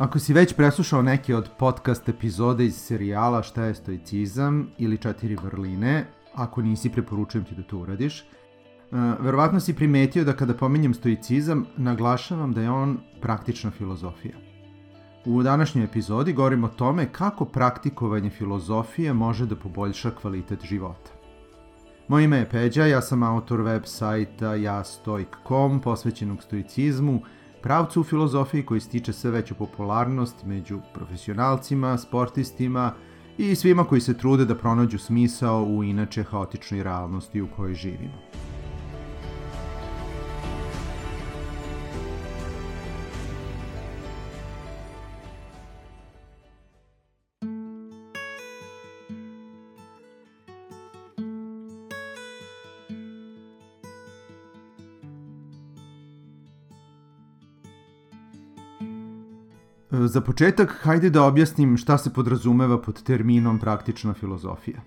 Ako si već preslušao neke od podcast epizode iz serijala Šta je stoicizam ili Četiri vrline, ako nisi preporučujem ti da to uradiš, Uh, verovatno si primetio da kada pominjem stoicizam, naglašavam da je on praktična filozofija. U današnjoj epizodi govorimo o tome kako praktikovanje filozofije može da poboljša kvalitet života. Moje ime je Peđa, ja sam autor web sajta jastoik.com posvećenog stoicizmu, pravcu u filozofiji koji stiče sve veću popularnost među profesionalcima, sportistima i svima koji se trude da pronađu smisao u inače haotičnoj realnosti u kojoj živimo. Za početak, hajde da objasnim šta se podrazumeva pod terminom praktična filozofija.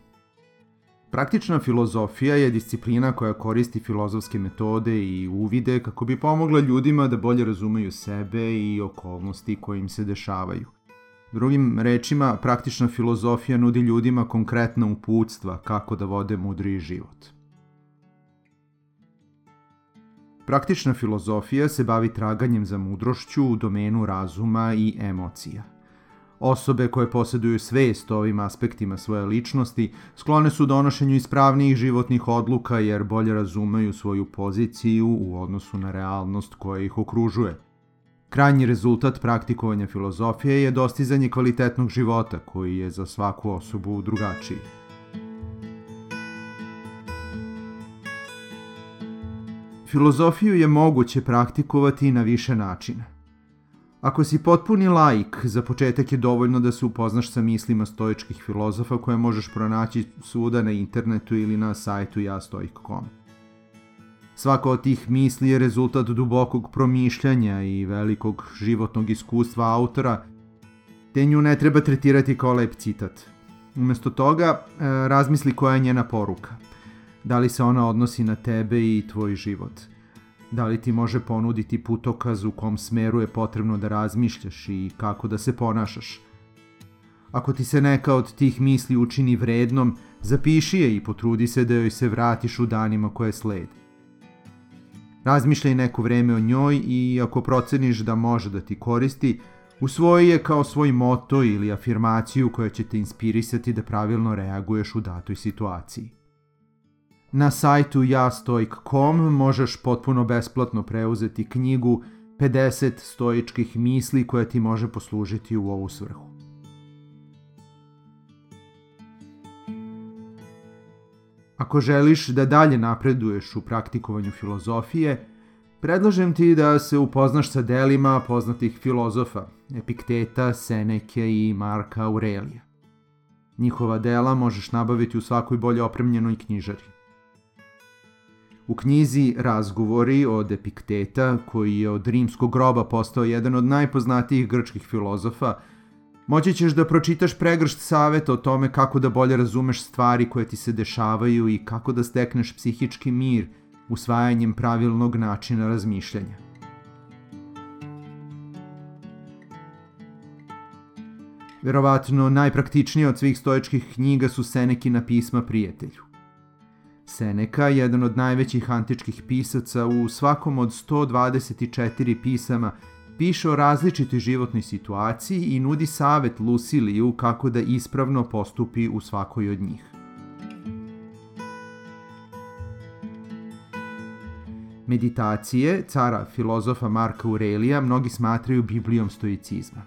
Praktična filozofija je disciplina koja koristi filozofske metode i uvide kako bi pomogla ljudima da bolje razumeju sebe i okolnosti koje im se dešavaju. Drugim rečima, praktična filozofija nudi ljudima konkretna uputstva kako da vode mudriji život. Praktična filozofija se bavi traganjem za mudrošću u domenu razuma i emocija. Osobe koje posjeduju svest o ovim aspektima svoje ličnosti sklone su donošenju ispravnijih životnih odluka jer bolje razumeju svoju poziciju u odnosu na realnost koja ih okružuje. Krajnji rezultat praktikovanja filozofije je dostizanje kvalitetnog života koji je za svaku osobu drugačiji. Filozofiju je moguće praktikovati na više načina. Ako si potpuni laik, za početak je dovoljno da se upoznaš sa mislima stoičkih filozofa koje možeš pronaći svuda na internetu ili na sajtu jastoik.com. Svaka od tih misli je rezultat dubokog promišljanja i velikog životnog iskustva autora, te nju ne treba tretirati kao lep citat. Umesto toga, e, razmisli koja je njena poruka – Da li se ona odnosi na tebe i tvoj život? Da li ti može ponuditi putokaz u kom smeru je potrebno da razmišljaš i kako da se ponašaš? Ako ti se neka od tih misli učini vrednom, zapiši je i potrudi se da joj se vratiš u danima koje slede. Razmišljaj neko vreme o njoj i ako proceniš da može da ti koristi, usvoji je kao svoj moto ili afirmaciju koja će te inspirisati da pravilno reaguješ u datoj situaciji. Na sajtu jastojk.com možeš potpuno besplatno preuzeti knjigu 50 stoičkih misli koja ti može poslužiti u ovu svrhu. Ako želiš da dalje napreduješ u praktikovanju filozofije, predlažem ti da se upoznaš sa delima poznatih filozofa, Epikteta, Seneke i Marka Aurelija. Njihova dela možeš nabaviti u svakoj bolje opremljenoj knjižari. U knjizi Razgovori od Epikteta, koji je od rimskog groba postao jedan od najpoznatijih grčkih filozofa, moći ćeš da pročitaš pregršt saveta o tome kako da bolje razumeš stvari koje ti se dešavaju i kako da stekneš psihički mir usvajanjem pravilnog načina razmišljanja. Verovatno najpraktičnije od svih stoičkih knjiga su Senekina pisma prijatelju. Seneka, jedan od najvećih antičkih pisaca, u svakom od 124 pisama piše o različitoj životnoj situaciji i nudi savet Luciliju kako da ispravno postupi u svakoj od njih. Meditacije cara filozofa Marka Aurelija mnogi smatraju Biblijom stoicizma.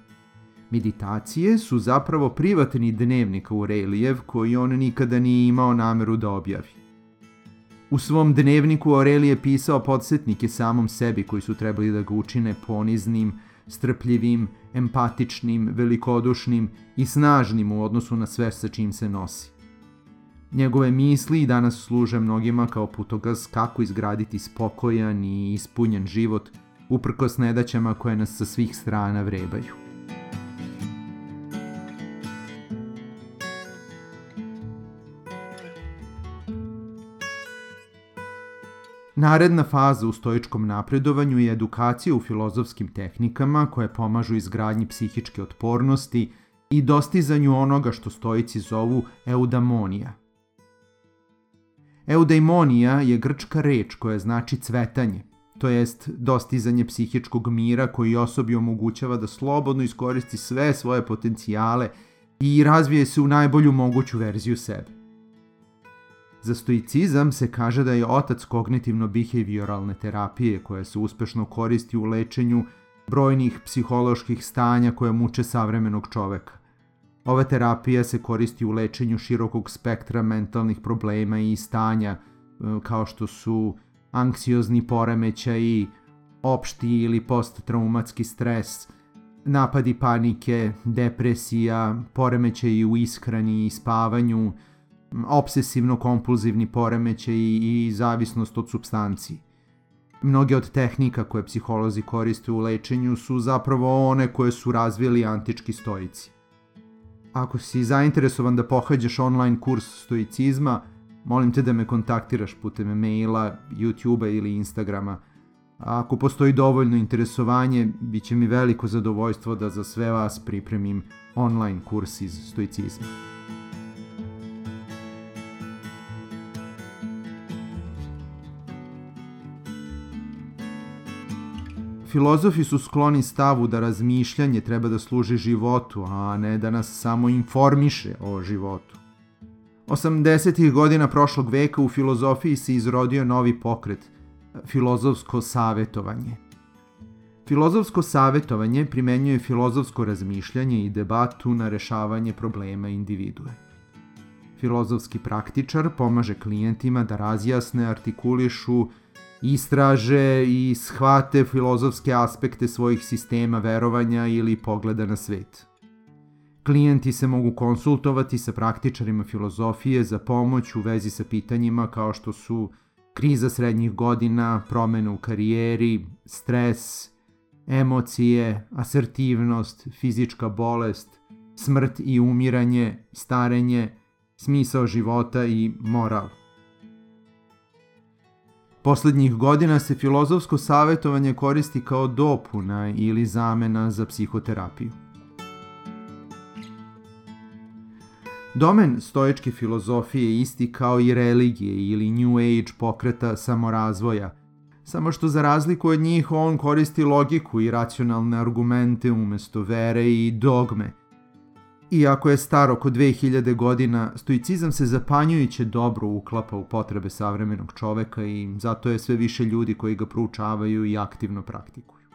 Meditacije su zapravo privatni dnevnik Aurelijev koji on nikada nije imao nameru da objavi. U svom dnevniku Aurelije pisao podsjetnike samom sebi koji su trebali da ga učine poniznim, strpljivim, empatičnim, velikodušnim i snažnim u odnosu na sve sa čim se nosi. Njegove misli i danas služe mnogima kao putokaz kako izgraditi spokojan i ispunjen život uprkos nedaćama koje nas sa svih strana vrebaju. Naredna faza u stoičkom napredovanju je edukacija u filozofskim tehnikama koje pomažu izgradnji psihičke otpornosti i dostizanju onoga što stoici zovu eudamonija. Eudaimonija je grčka reč koja znači cvetanje, to jest dostizanje psihičkog mira koji osobi omogućava da slobodno iskoristi sve svoje potencijale i razvije se u najbolju moguću verziju sebe. Za stoicizam se kaže da je otac kognitivno-behavioralne terapije koja se uspešno koristi u lečenju brojnih psiholoških stanja koje muče savremenog čoveka. Ova terapija se koristi u lečenju širokog spektra mentalnih problema i stanja e, kao što su anksiozni poremećaj, opšti ili posttraumatski stres, napadi panike, depresija, poremećaj u ishrani i spavanju, obsesivno-kompulzivni poremećaj i zavisnost od substanciji. Mnoge od tehnika koje psiholozi koriste u lečenju su zapravo one koje su razvili antički stoici. Ako si zainteresovan da pohađaš online kurs stoicizma, molim te da me kontaktiraš putem maila, YouTube-a ili Instagrama. A ako postoji dovoljno interesovanje, bit će mi veliko zadovoljstvo da za sve vas pripremim online kurs iz stoicizma. Filozofi su skloni stavu da razmišljanje treba da služi životu, a ne da nas samo informiše o životu. 80. godina prošlog veka u filozofiji se izrodio novi pokret, filozofsko savetovanje. Filozofsko savetovanje primenjuje filozofsko razmišljanje i debatu na rešavanje problema individue. Filozofski praktičar pomaže klijentima da razjasne, artikulišu, istraže i shvate filozofske aspekte svojih sistema verovanja ili pogleda na svet. Klijenti se mogu konsultovati sa praktičarima filozofije za pomoć u vezi sa pitanjima kao što su kriza srednjih godina, promene u karijeri, stres, emocije, asertivnost, fizička bolest, smrt i umiranje, starenje, smisao života i moral. Poslednjih godina se filozofsko savetovanje koristi kao dopuna ili zamena za psihoterapiju. Domen stoičke filozofije je isti kao i religije ili New Age pokreta samorazvoja, samo što za razliku od njih on koristi logiku i racionalne argumente umesto vere i dogme – Iako je star oko 2000 godina, stoicizam se zapanjujuće dobro uklapa u potrebe savremenog čoveka i zato je sve više ljudi koji ga proučavaju i aktivno praktikuju.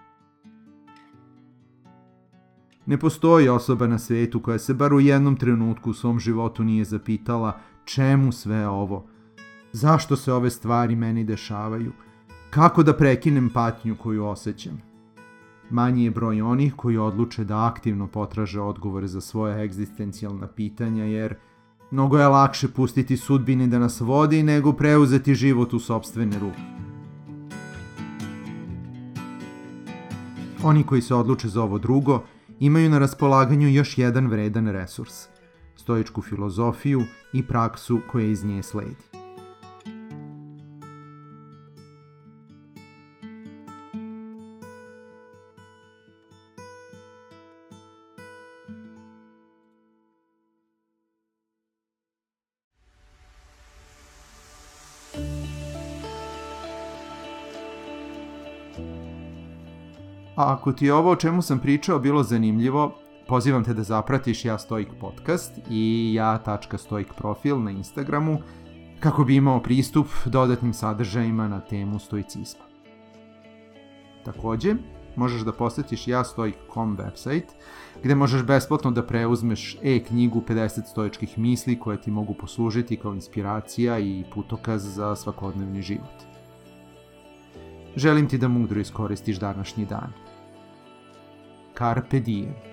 Ne postoji osoba na svetu koja se bar u jednom trenutku u svom životu nije zapitala čemu sve ovo, zašto se ove stvari meni dešavaju, kako da prekinem patnju koju osjećam. Manji je broj onih koji odluče da aktivno potraže odgovore za svoje egzistencijalna pitanja, jer mnogo je lakše pustiti sudbini da nas vodi nego preuzeti život u sobstvene ruke. Oni koji se odluče za ovo drugo imaju na raspolaganju još jedan vredan resurs – stoičku filozofiju i praksu koja iz nje sledi. A ako ti je ovo o čemu sam pričao bilo zanimljivo, pozivam te da zapratiš Ja Stoik podcast i ja.stoik profil na Instagramu kako bi imao pristup dodatnim sadržajima na temu stoicizma. Takođe, možeš da posetiš jastoik.com website gde možeš besplatno da preuzmeš e-knjigu 50 stoičkih misli koje ti mogu poslužiti kao inspiracija i putokaz za svakodnevni život. Želim ti da mudro iskoristiš današnji dan. Carpe diem.